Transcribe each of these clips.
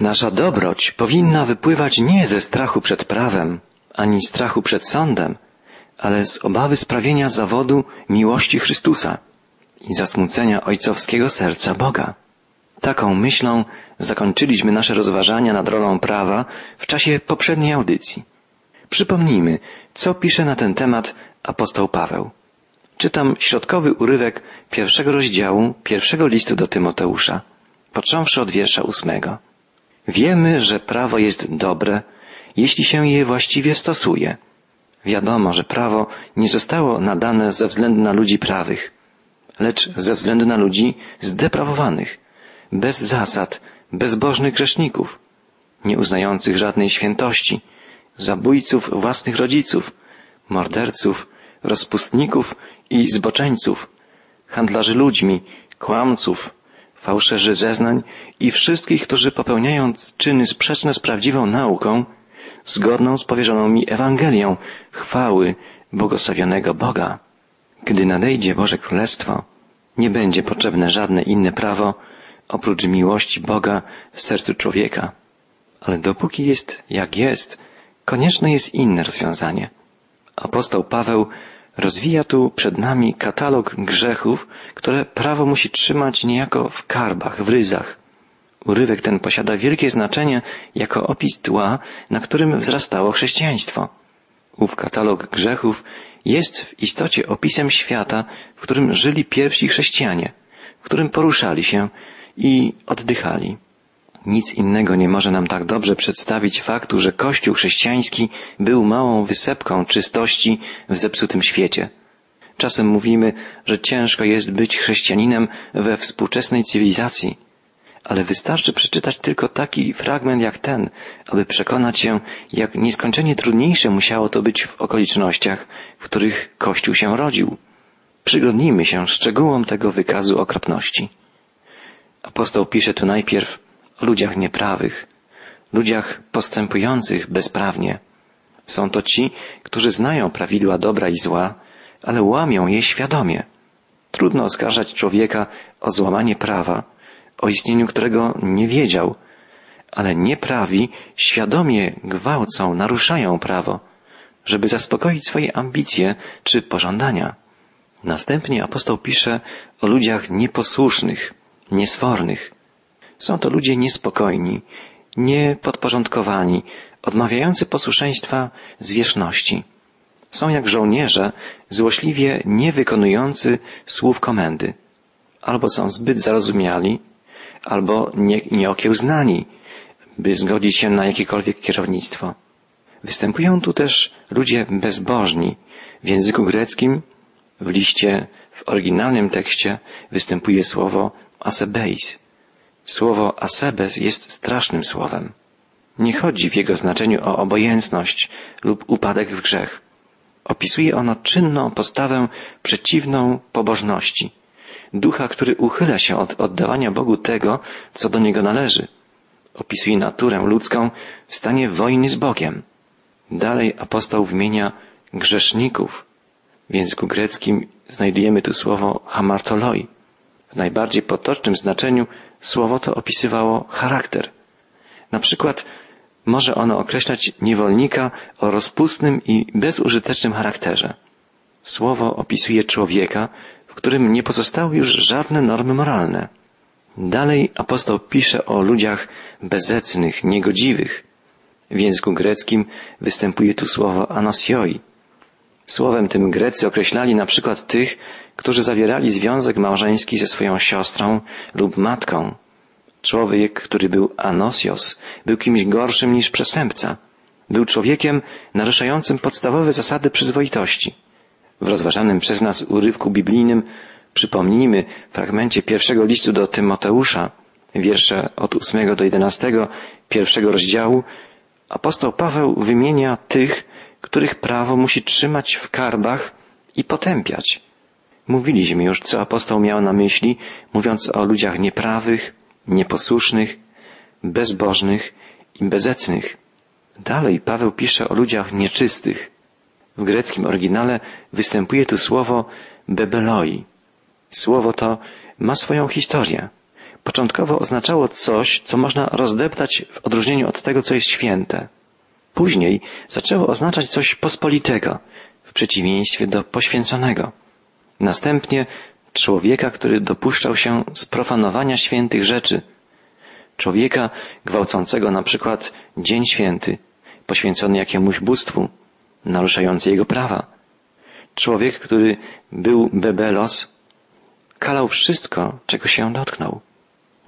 Nasza dobroć powinna wypływać nie ze strachu przed prawem, ani strachu przed sądem, ale z obawy sprawienia zawodu miłości Chrystusa i zasmucenia ojcowskiego serca Boga. Taką myślą zakończyliśmy nasze rozważania nad rolą prawa w czasie poprzedniej audycji. Przypomnijmy, co pisze na ten temat apostoł Paweł. Czytam środkowy urywek pierwszego rozdziału pierwszego listu do Tymoteusza, począwszy od wiersza ósmego. Wiemy, że prawo jest dobre, jeśli się je właściwie stosuje. Wiadomo, że prawo nie zostało nadane ze względu na ludzi prawych, lecz ze względu na ludzi zdeprawowanych, bez zasad, bezbożnych grzeszników, nie uznających żadnej świętości, zabójców własnych rodziców, morderców, rozpustników i zboczeńców, handlarzy ludźmi, kłamców, fałszerzy zeznań i wszystkich, którzy popełniają czyny sprzeczne z prawdziwą nauką, zgodną z powierzoną mi Ewangelią chwały błogosławionego Boga. Gdy nadejdzie Boże Królestwo, nie będzie potrzebne żadne inne prawo oprócz miłości Boga w sercu człowieka. Ale dopóki jest jak jest, konieczne jest inne rozwiązanie. Apostoł Paweł rozwija tu przed nami katalog grzechów, które prawo musi trzymać niejako w karbach, w ryzach. Urywek ten posiada wielkie znaczenie jako opis tła, na którym wzrastało chrześcijaństwo. Ów katalog grzechów jest w istocie opisem świata, w którym żyli pierwsi chrześcijanie, w którym poruszali się i oddychali. Nic innego nie może nam tak dobrze przedstawić faktu, że Kościół chrześcijański był małą wysepką czystości w zepsutym świecie. Czasem mówimy, że ciężko jest być chrześcijaninem we współczesnej cywilizacji, ale wystarczy przeczytać tylko taki fragment jak ten, aby przekonać się, jak nieskończenie trudniejsze musiało to być w okolicznościach, w których Kościół się rodził. Przyglądnijmy się szczegółom tego wykazu okropności. Apostoł pisze tu najpierw ludziach nieprawych, ludziach postępujących bezprawnie. Są to ci, którzy znają prawidła dobra i zła, ale łamią je świadomie. Trudno oskarżać człowieka o złamanie prawa, o istnieniu którego nie wiedział, ale nieprawi świadomie gwałcą, naruszają prawo, żeby zaspokoić swoje ambicje czy pożądania. Następnie apostoł pisze o ludziach nieposłusznych, niesfornych. Są to ludzie niespokojni, niepodporządkowani, odmawiający posłuszeństwa zwierzchności. Są jak żołnierze, złośliwie niewykonujący słów komendy. Albo są zbyt zarozumiali, albo nie, nieokiełznani, by zgodzić się na jakiekolwiek kierownictwo. Występują tu też ludzie bezbożni. W języku greckim, w liście, w oryginalnym tekście występuje słowo asebeis. Słowo asebes jest strasznym słowem. Nie chodzi w jego znaczeniu o obojętność lub upadek w grzech. Opisuje ono czynną postawę przeciwną pobożności, ducha, który uchyla się od oddawania Bogu tego, co do niego należy. Opisuje naturę ludzką w stanie wojny z Bogiem. Dalej apostoł wymienia grzeszników. W języku greckim znajdujemy tu słowo hamartoloi. W najbardziej potocznym znaczeniu słowo to opisywało charakter. Na przykład może ono określać niewolnika o rozpustnym i bezużytecznym charakterze. Słowo opisuje człowieka, w którym nie pozostały już żadne normy moralne. Dalej apostoł pisze o ludziach bezecnych, niegodziwych. W języku greckim występuje tu słowo anosioi. Słowem tym Grecy określali na przykład tych, którzy zawierali związek małżeński ze swoją siostrą lub matką. Człowiek, który był anosios, był kimś gorszym niż przestępca. Był człowiekiem naruszającym podstawowe zasady przyzwoitości. W rozważanym przez nas urywku biblijnym przypomnijmy w fragmencie pierwszego listu do Tymoteusza, wiersze od ósmego do jedenastego, pierwszego rozdziału, apostoł Paweł wymienia tych, których prawo musi trzymać w karbach i potępiać. Mówiliśmy już, co apostoł miał na myśli, mówiąc o ludziach nieprawych, nieposłusznych, bezbożnych i bezecnych. Dalej Paweł pisze o ludziach nieczystych. W greckim oryginale występuje tu słowo bebeloi. Słowo to ma swoją historię. początkowo oznaczało coś, co można rozdeptać w odróżnieniu od tego, co jest święte. Później zaczęło oznaczać coś pospolitego, w przeciwieństwie do poświęconego. Następnie człowieka, który dopuszczał się sprofanowania świętych rzeczy, człowieka gwałcącego na przykład Dzień Święty, poświęcony jakiemuś bóstwu, naruszający jego prawa. Człowiek, który był bebelos, kalał wszystko, czego się dotknął.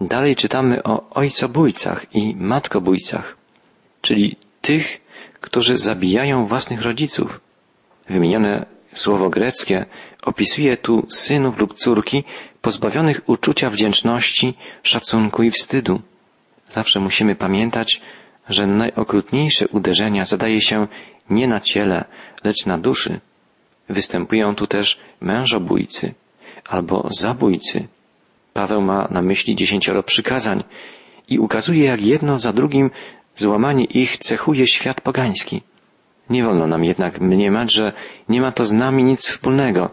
Dalej czytamy o ojcobójcach i matkobójcach, czyli tych, którzy zabijają własnych rodziców. Wymienione słowo greckie opisuje tu synów lub córki pozbawionych uczucia wdzięczności, szacunku i wstydu. Zawsze musimy pamiętać, że najokrutniejsze uderzenia zadaje się nie na ciele, lecz na duszy. Występują tu też mężobójcy albo zabójcy. Paweł ma na myśli dziesięcioro przykazań i ukazuje, jak jedno za drugim złamanie ich cechuje świat pogański. Nie wolno nam jednak mniemać, że nie ma to z nami nic wspólnego,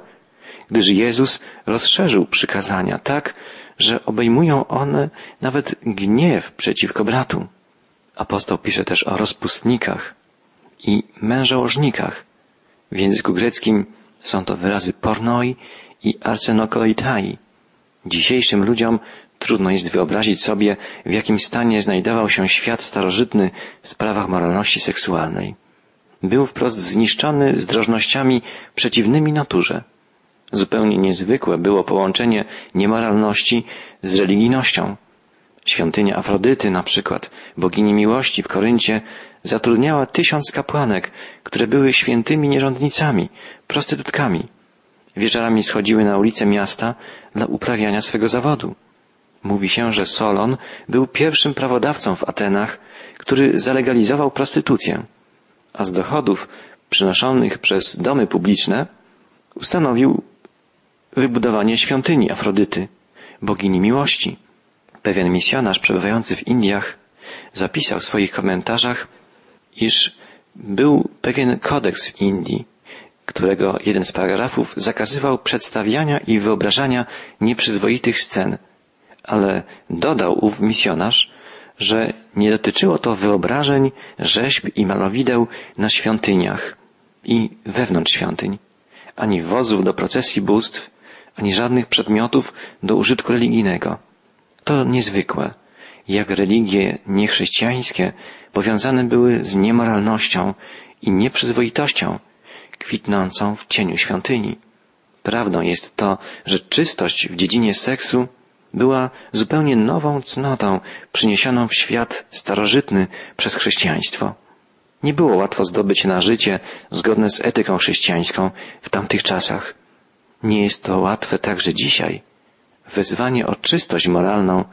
gdyż Jezus rozszerzył przykazania tak, że obejmują one nawet gniew przeciwko bratu. Apostoł pisze też o rozpustnikach i mężołożnikach. W języku greckim są to wyrazy pornoi i arsenokoitai. Dzisiejszym ludziom trudno jest wyobrazić sobie, w jakim stanie znajdował się świat starożytny w sprawach moralności seksualnej. Był wprost zniszczony zdrożnościami przeciwnymi naturze. Zupełnie niezwykłe było połączenie niemoralności z religijnością. Świątynia Afrodyty, na przykład, bogini miłości w Koryncie, zatrudniała tysiąc kapłanek, które były świętymi nierządnicami, prostytutkami. Wieczorami schodziły na ulice miasta dla uprawiania swego zawodu. Mówi się, że Solon był pierwszym prawodawcą w Atenach, który zalegalizował prostytucję, a z dochodów przynoszonych przez domy publiczne ustanowił wybudowanie świątyni Afrodyty, bogini miłości. Pewien misjonarz przebywający w Indiach zapisał w swoich komentarzach, iż był pewien kodeks w Indii, którego jeden z paragrafów zakazywał przedstawiania i wyobrażania nieprzyzwoitych scen, ale dodał ów misjonarz, że nie dotyczyło to wyobrażeń, rzeźb i malowideł na świątyniach i wewnątrz świątyń, ani wozów do procesji bóstw, ani żadnych przedmiotów do użytku religijnego. To niezwykłe, jak religie niechrześcijańskie powiązane były z niemoralnością i nieprzyzwoitością, kwitnącą w cieniu świątyni. Prawdą jest to, że czystość w dziedzinie seksu była zupełnie nową cnotą przyniesioną w świat starożytny przez chrześcijaństwo. Nie było łatwo zdobyć na życie zgodne z etyką chrześcijańską w tamtych czasach. Nie jest to łatwe także dzisiaj. Wezwanie o czystość moralną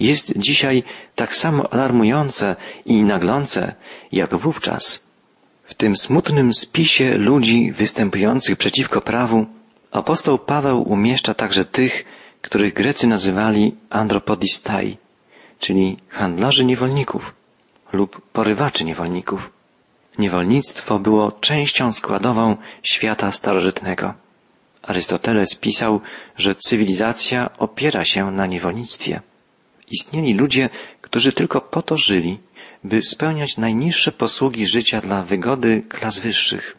jest dzisiaj tak samo alarmujące i naglące jak wówczas. W tym smutnym spisie ludzi występujących przeciwko prawu apostoł Paweł umieszcza także tych, których Grecy nazywali andropodistai, czyli handlarzy niewolników lub porywaczy niewolników. Niewolnictwo było częścią składową świata starożytnego. Arystoteles pisał, że cywilizacja opiera się na niewolnictwie. Istnieli ludzie, którzy tylko po to żyli, by spełniać najniższe posługi życia dla wygody klas wyższych.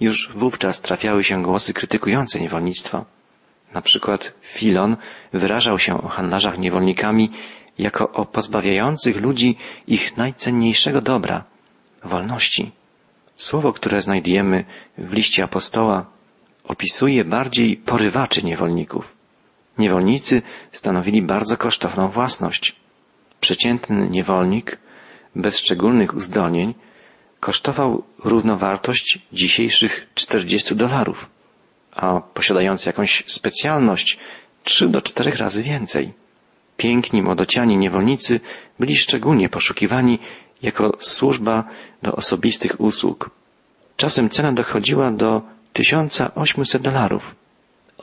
Już wówczas trafiały się głosy krytykujące niewolnictwo. Na przykład Filon wyrażał się o handlarzach niewolnikami jako o pozbawiających ludzi ich najcenniejszego dobra wolności. Słowo, które znajdujemy w liście apostoła, opisuje bardziej porywaczy niewolników. Niewolnicy stanowili bardzo kosztowną własność. Przeciętny niewolnik, bez szczególnych uzdolnień, kosztował równowartość dzisiejszych 40 dolarów, a posiadający jakąś specjalność 3 do 4 razy więcej. Piękni młodociani niewolnicy byli szczególnie poszukiwani jako służba do osobistych usług. Czasem cena dochodziła do 1800 dolarów.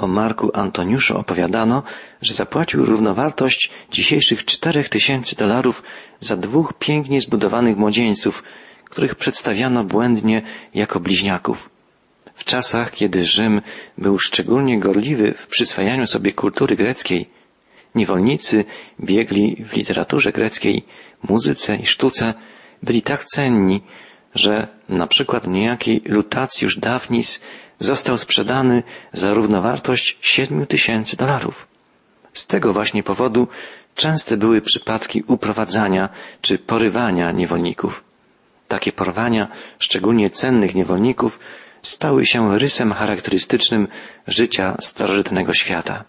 O Marku Antoniuszu opowiadano, że zapłacił równowartość dzisiejszych 4000 dolarów za dwóch pięknie zbudowanych młodzieńców, których przedstawiano błędnie jako bliźniaków. W czasach, kiedy Rzym był szczególnie gorliwy w przyswajaniu sobie kultury greckiej, Niewolnicy biegli w literaturze greckiej, muzyce i sztuce byli tak cenni, że na przykład niejaki Lutacjusz Daphnis został sprzedany za równowartość siedmiu tysięcy dolarów. Z tego właśnie powodu częste były przypadki uprowadzania czy porywania niewolników. Takie porwania, szczególnie cennych niewolników, stały się rysem charakterystycznym życia starożytnego świata.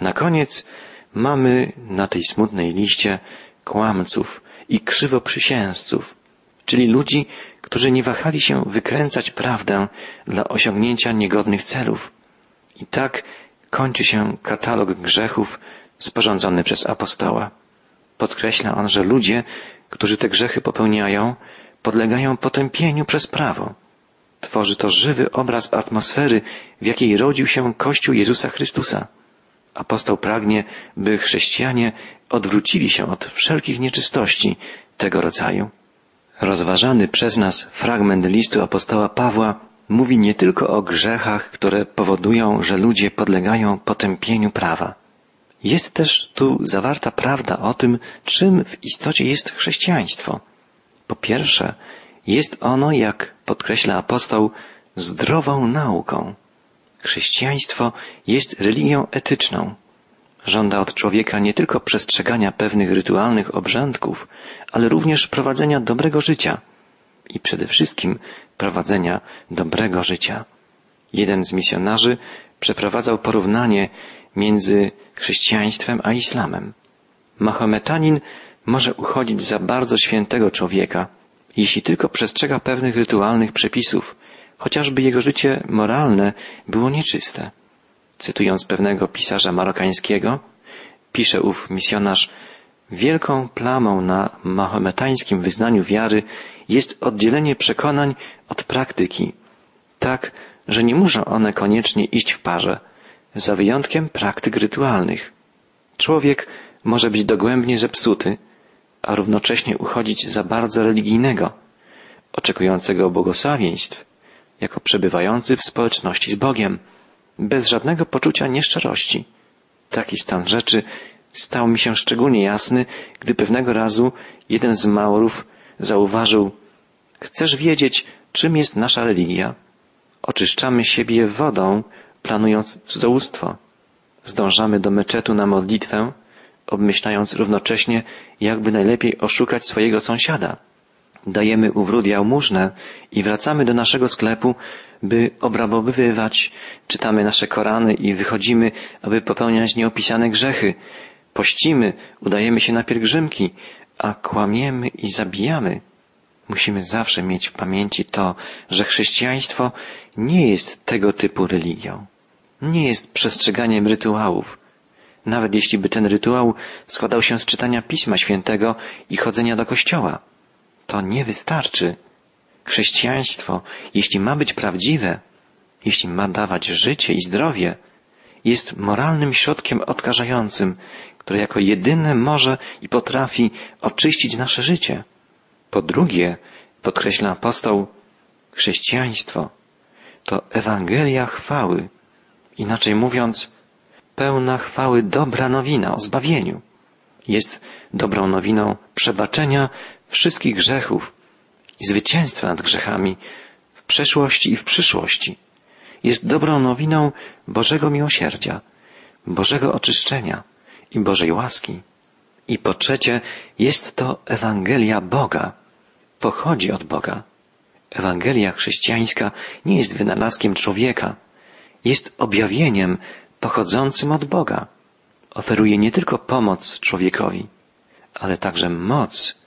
Na koniec mamy na tej smutnej liście kłamców i krzywoprzysięzców, czyli ludzi, którzy nie wahali się wykręcać prawdę dla osiągnięcia niegodnych celów. I tak kończy się katalog grzechów sporządzony przez apostoła. Podkreśla on, że ludzie, którzy te grzechy popełniają, podlegają potępieniu przez prawo. Tworzy to żywy obraz atmosfery, w jakiej rodził się Kościół Jezusa Chrystusa. Apostoł pragnie, by chrześcijanie odwrócili się od wszelkich nieczystości tego rodzaju. Rozważany przez nas fragment listu apostoła Pawła mówi nie tylko o grzechach, które powodują, że ludzie podlegają potępieniu prawa. Jest też tu zawarta prawda o tym, czym w istocie jest chrześcijaństwo. Po pierwsze, jest ono, jak podkreśla apostoł, zdrową nauką. Chrześcijaństwo jest religią etyczną. Żąda od człowieka nie tylko przestrzegania pewnych rytualnych obrządków, ale również prowadzenia dobrego życia i przede wszystkim prowadzenia dobrego życia. Jeden z misjonarzy przeprowadzał porównanie między chrześcijaństwem a islamem. Mahometanin może uchodzić za bardzo świętego człowieka, jeśli tylko przestrzega pewnych rytualnych przepisów, chociażby jego życie moralne było nieczyste. Cytując pewnego pisarza marokańskiego, pisze ów misjonarz, wielką plamą na mahometańskim wyznaniu wiary jest oddzielenie przekonań od praktyki, tak, że nie muszą one koniecznie iść w parze, za wyjątkiem praktyk rytualnych. Człowiek może być dogłębnie zepsuty, a równocześnie uchodzić za bardzo religijnego, oczekującego błogosławieństw, jako przebywający w społeczności z Bogiem, bez żadnego poczucia nieszczerości. Taki stan rzeczy stał mi się szczególnie jasny, gdy pewnego razu jeden z Maurów zauważył, chcesz wiedzieć, czym jest nasza religia? Oczyszczamy siebie wodą, planując cudzołóstwo. Zdążamy do meczetu na modlitwę, obmyślając równocześnie, jakby najlepiej oszukać swojego sąsiada. Dajemy u wrót jałmużnę i wracamy do naszego sklepu, by obrabowywać, czytamy nasze Korany i wychodzimy, aby popełniać nieopisane grzechy. Pościmy, udajemy się na pielgrzymki, a kłamiemy i zabijamy. Musimy zawsze mieć w pamięci to, że chrześcijaństwo nie jest tego typu religią. Nie jest przestrzeganiem rytuałów. Nawet jeśli by ten rytuał składał się z czytania Pisma Świętego i chodzenia do kościoła, to nie wystarczy. Chrześcijaństwo, jeśli ma być prawdziwe, jeśli ma dawać życie i zdrowie, jest moralnym środkiem odkażającym, które jako jedyne może i potrafi oczyścić nasze życie. Po drugie, podkreśla apostoł, chrześcijaństwo to Ewangelia chwały, inaczej mówiąc, pełna chwały dobra nowina o zbawieniu. Jest dobrą nowiną przebaczenia wszystkich grzechów i zwycięstwa nad grzechami w przeszłości i w przyszłości. Jest dobrą nowiną Bożego miłosierdzia, Bożego oczyszczenia i Bożej łaski. I po trzecie, jest to Ewangelia Boga. Pochodzi od Boga. Ewangelia chrześcijańska nie jest wynalazkiem człowieka. Jest objawieniem pochodzącym od Boga. Oferuje nie tylko pomoc człowiekowi, ale także moc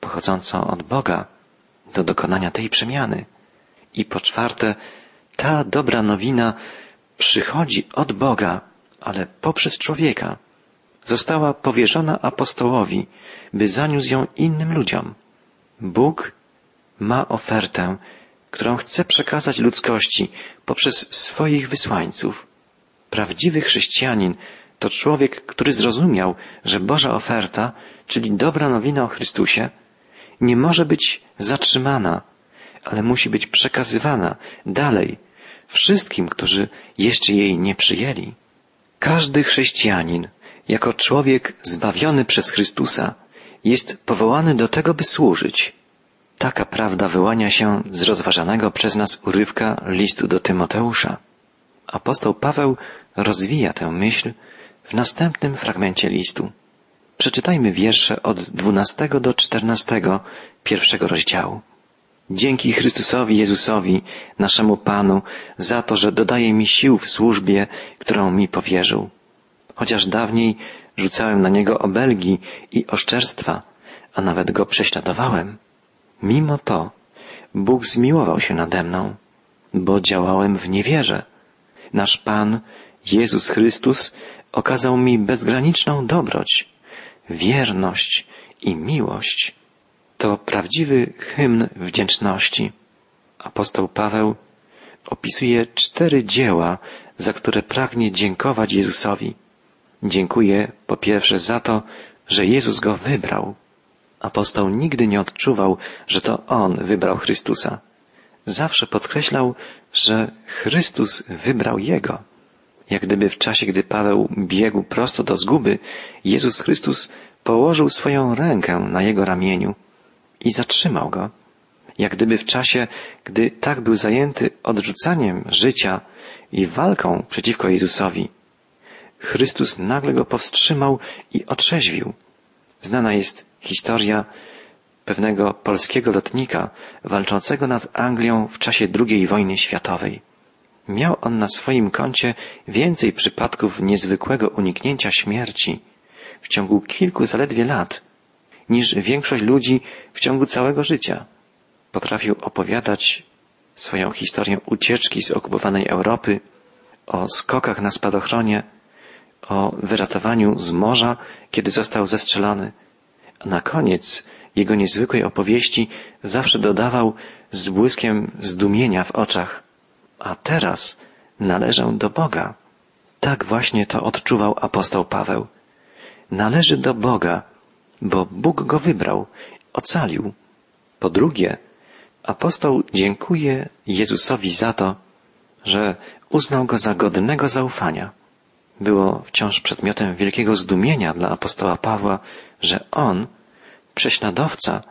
pochodzącą od Boga do dokonania tej przemiany. I po czwarte, ta dobra nowina przychodzi od Boga, ale poprzez człowieka została powierzona apostołowi, by zaniósł ją innym ludziom. Bóg ma ofertę, którą chce przekazać ludzkości poprzez swoich wysłańców. Prawdziwy chrześcijanin to człowiek, który zrozumiał, że Boża oferta, czyli dobra nowina o Chrystusie, nie może być zatrzymana, ale musi być przekazywana dalej wszystkim, którzy jeszcze jej nie przyjęli. Każdy chrześcijanin jako człowiek zbawiony przez Chrystusa, jest powołany do tego, by służyć. Taka prawda wyłania się z rozważanego przez nas urywka listu do Tymoteusza. Apostoł Paweł rozwija tę myśl w następnym fragmencie listu. Przeczytajmy wiersze od 12 do 14 pierwszego rozdziału. Dzięki Chrystusowi Jezusowi, naszemu Panu, za to, że dodaje mi sił w służbie, którą mi powierzył. Chociaż dawniej rzucałem na niego obelgi i oszczerstwa, a nawet go prześladowałem. Mimo to Bóg zmiłował się nade mną, bo działałem w niewierze. Nasz Pan, Jezus Chrystus, okazał mi bezgraniczną dobroć, wierność i miłość. To prawdziwy hymn wdzięczności. Apostoł Paweł opisuje cztery dzieła, za które pragnie dziękować Jezusowi. Dziękuję po pierwsze za to, że Jezus go wybrał. Apostoł nigdy nie odczuwał, że to on wybrał Chrystusa. Zawsze podkreślał, że Chrystus wybrał jego. Jak gdyby w czasie, gdy Paweł biegł prosto do zguby, Jezus Chrystus położył swoją rękę na jego ramieniu i zatrzymał go. Jak gdyby w czasie, gdy tak był zajęty odrzucaniem życia i walką przeciwko Jezusowi, Chrystus nagle go powstrzymał i otrzeźwił. Znana jest historia pewnego polskiego lotnika walczącego nad Anglią w czasie II wojny światowej. Miał on na swoim koncie więcej przypadków niezwykłego uniknięcia śmierci w ciągu kilku zaledwie lat niż większość ludzi w ciągu całego życia. Potrafił opowiadać swoją historię ucieczki z okupowanej Europy, o skokach na spadochronie, o wyratowaniu z morza, kiedy został zestrzelony. A na koniec jego niezwykłej opowieści zawsze dodawał z błyskiem zdumienia w oczach. A teraz należę do Boga. Tak właśnie to odczuwał apostoł Paweł. Należy do Boga, bo Bóg go wybrał, ocalił. Po drugie, apostoł dziękuje Jezusowi za to, że uznał go za godnego zaufania było wciąż przedmiotem wielkiego zdumienia dla apostoła Pawła, że on, prześladowca,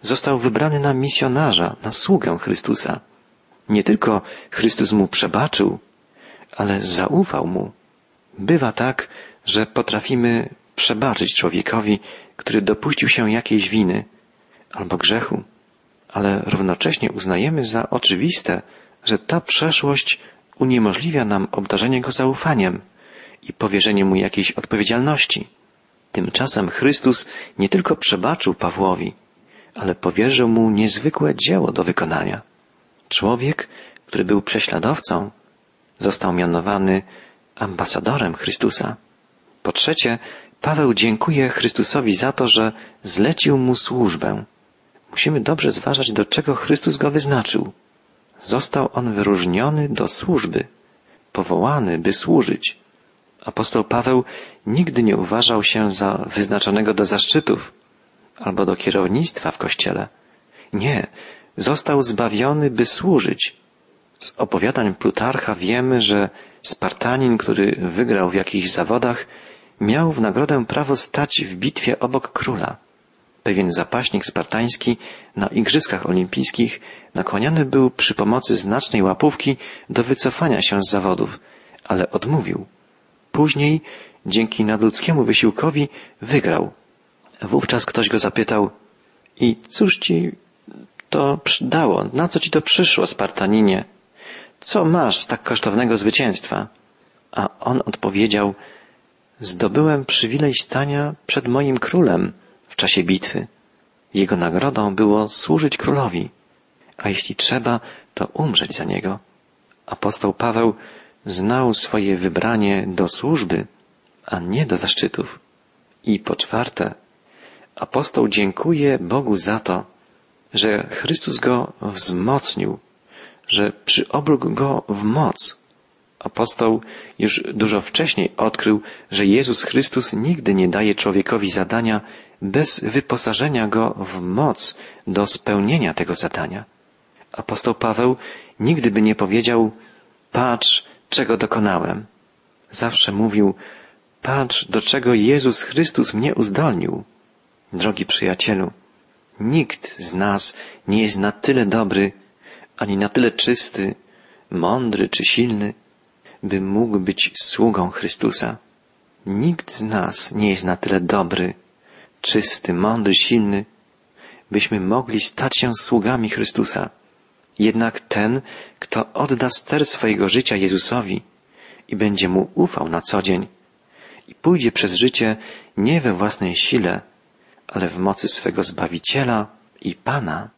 został wybrany na misjonarza, na sługę Chrystusa. Nie tylko Chrystus mu przebaczył, ale zaufał mu. Bywa tak, że potrafimy przebaczyć człowiekowi, który dopuścił się jakiejś winy albo grzechu, ale równocześnie uznajemy za oczywiste, że ta przeszłość uniemożliwia nam obdarzenie go zaufaniem i powierzenie mu jakiejś odpowiedzialności. Tymczasem Chrystus nie tylko przebaczył Pawłowi, ale powierzył mu niezwykłe dzieło do wykonania. Człowiek, który był prześladowcą, został mianowany ambasadorem Chrystusa. Po trzecie, Paweł dziękuje Chrystusowi za to, że zlecił mu służbę. Musimy dobrze zważać, do czego Chrystus go wyznaczył. Został on wyróżniony do służby, powołany, by służyć. Apostoł Paweł nigdy nie uważał się za wyznaczonego do zaszczytów albo do kierownictwa w kościele. Nie, został zbawiony, by służyć. Z opowiadań Plutarcha wiemy, że Spartanin, który wygrał w jakichś zawodach, miał w nagrodę prawo stać w bitwie obok króla. Pewien zapaśnik spartański na Igrzyskach Olimpijskich nakłaniany był przy pomocy znacznej łapówki do wycofania się z zawodów, ale odmówił. Później, dzięki nadludzkiemu wysiłkowi, wygrał. Wówczas ktoś go zapytał, i cóż ci to przydało? Na co ci to przyszło, Spartaninie? Co masz z tak kosztownego zwycięstwa? A on odpowiedział, zdobyłem przywilej stania przed moim królem w czasie bitwy. Jego nagrodą było służyć królowi, a jeśli trzeba, to umrzeć za niego. Apostoł Paweł znał swoje wybranie do służby, a nie do zaszczytów. I po czwarte, apostoł dziękuje Bogu za to, że Chrystus go wzmocnił, że przyobrógł go w moc. Apostoł już dużo wcześniej odkrył, że Jezus Chrystus nigdy nie daje człowiekowi zadania bez wyposażenia go w moc do spełnienia tego zadania. Apostoł Paweł nigdy by nie powiedział, patrz, czego dokonałem. Zawsze mówił, Patrz, do czego Jezus Chrystus mnie uzdolnił. Drogi przyjacielu, nikt z nas nie jest na tyle dobry, ani na tyle czysty, mądry czy silny, by mógł być sługą Chrystusa. Nikt z nas nie jest na tyle dobry, czysty, mądry, silny, byśmy mogli stać się sługami Chrystusa. Jednak ten, kto odda ster swojego życia Jezusowi i będzie mu ufał na co dzień i pójdzie przez życie nie we własnej sile, ale w mocy swego Zbawiciela i Pana,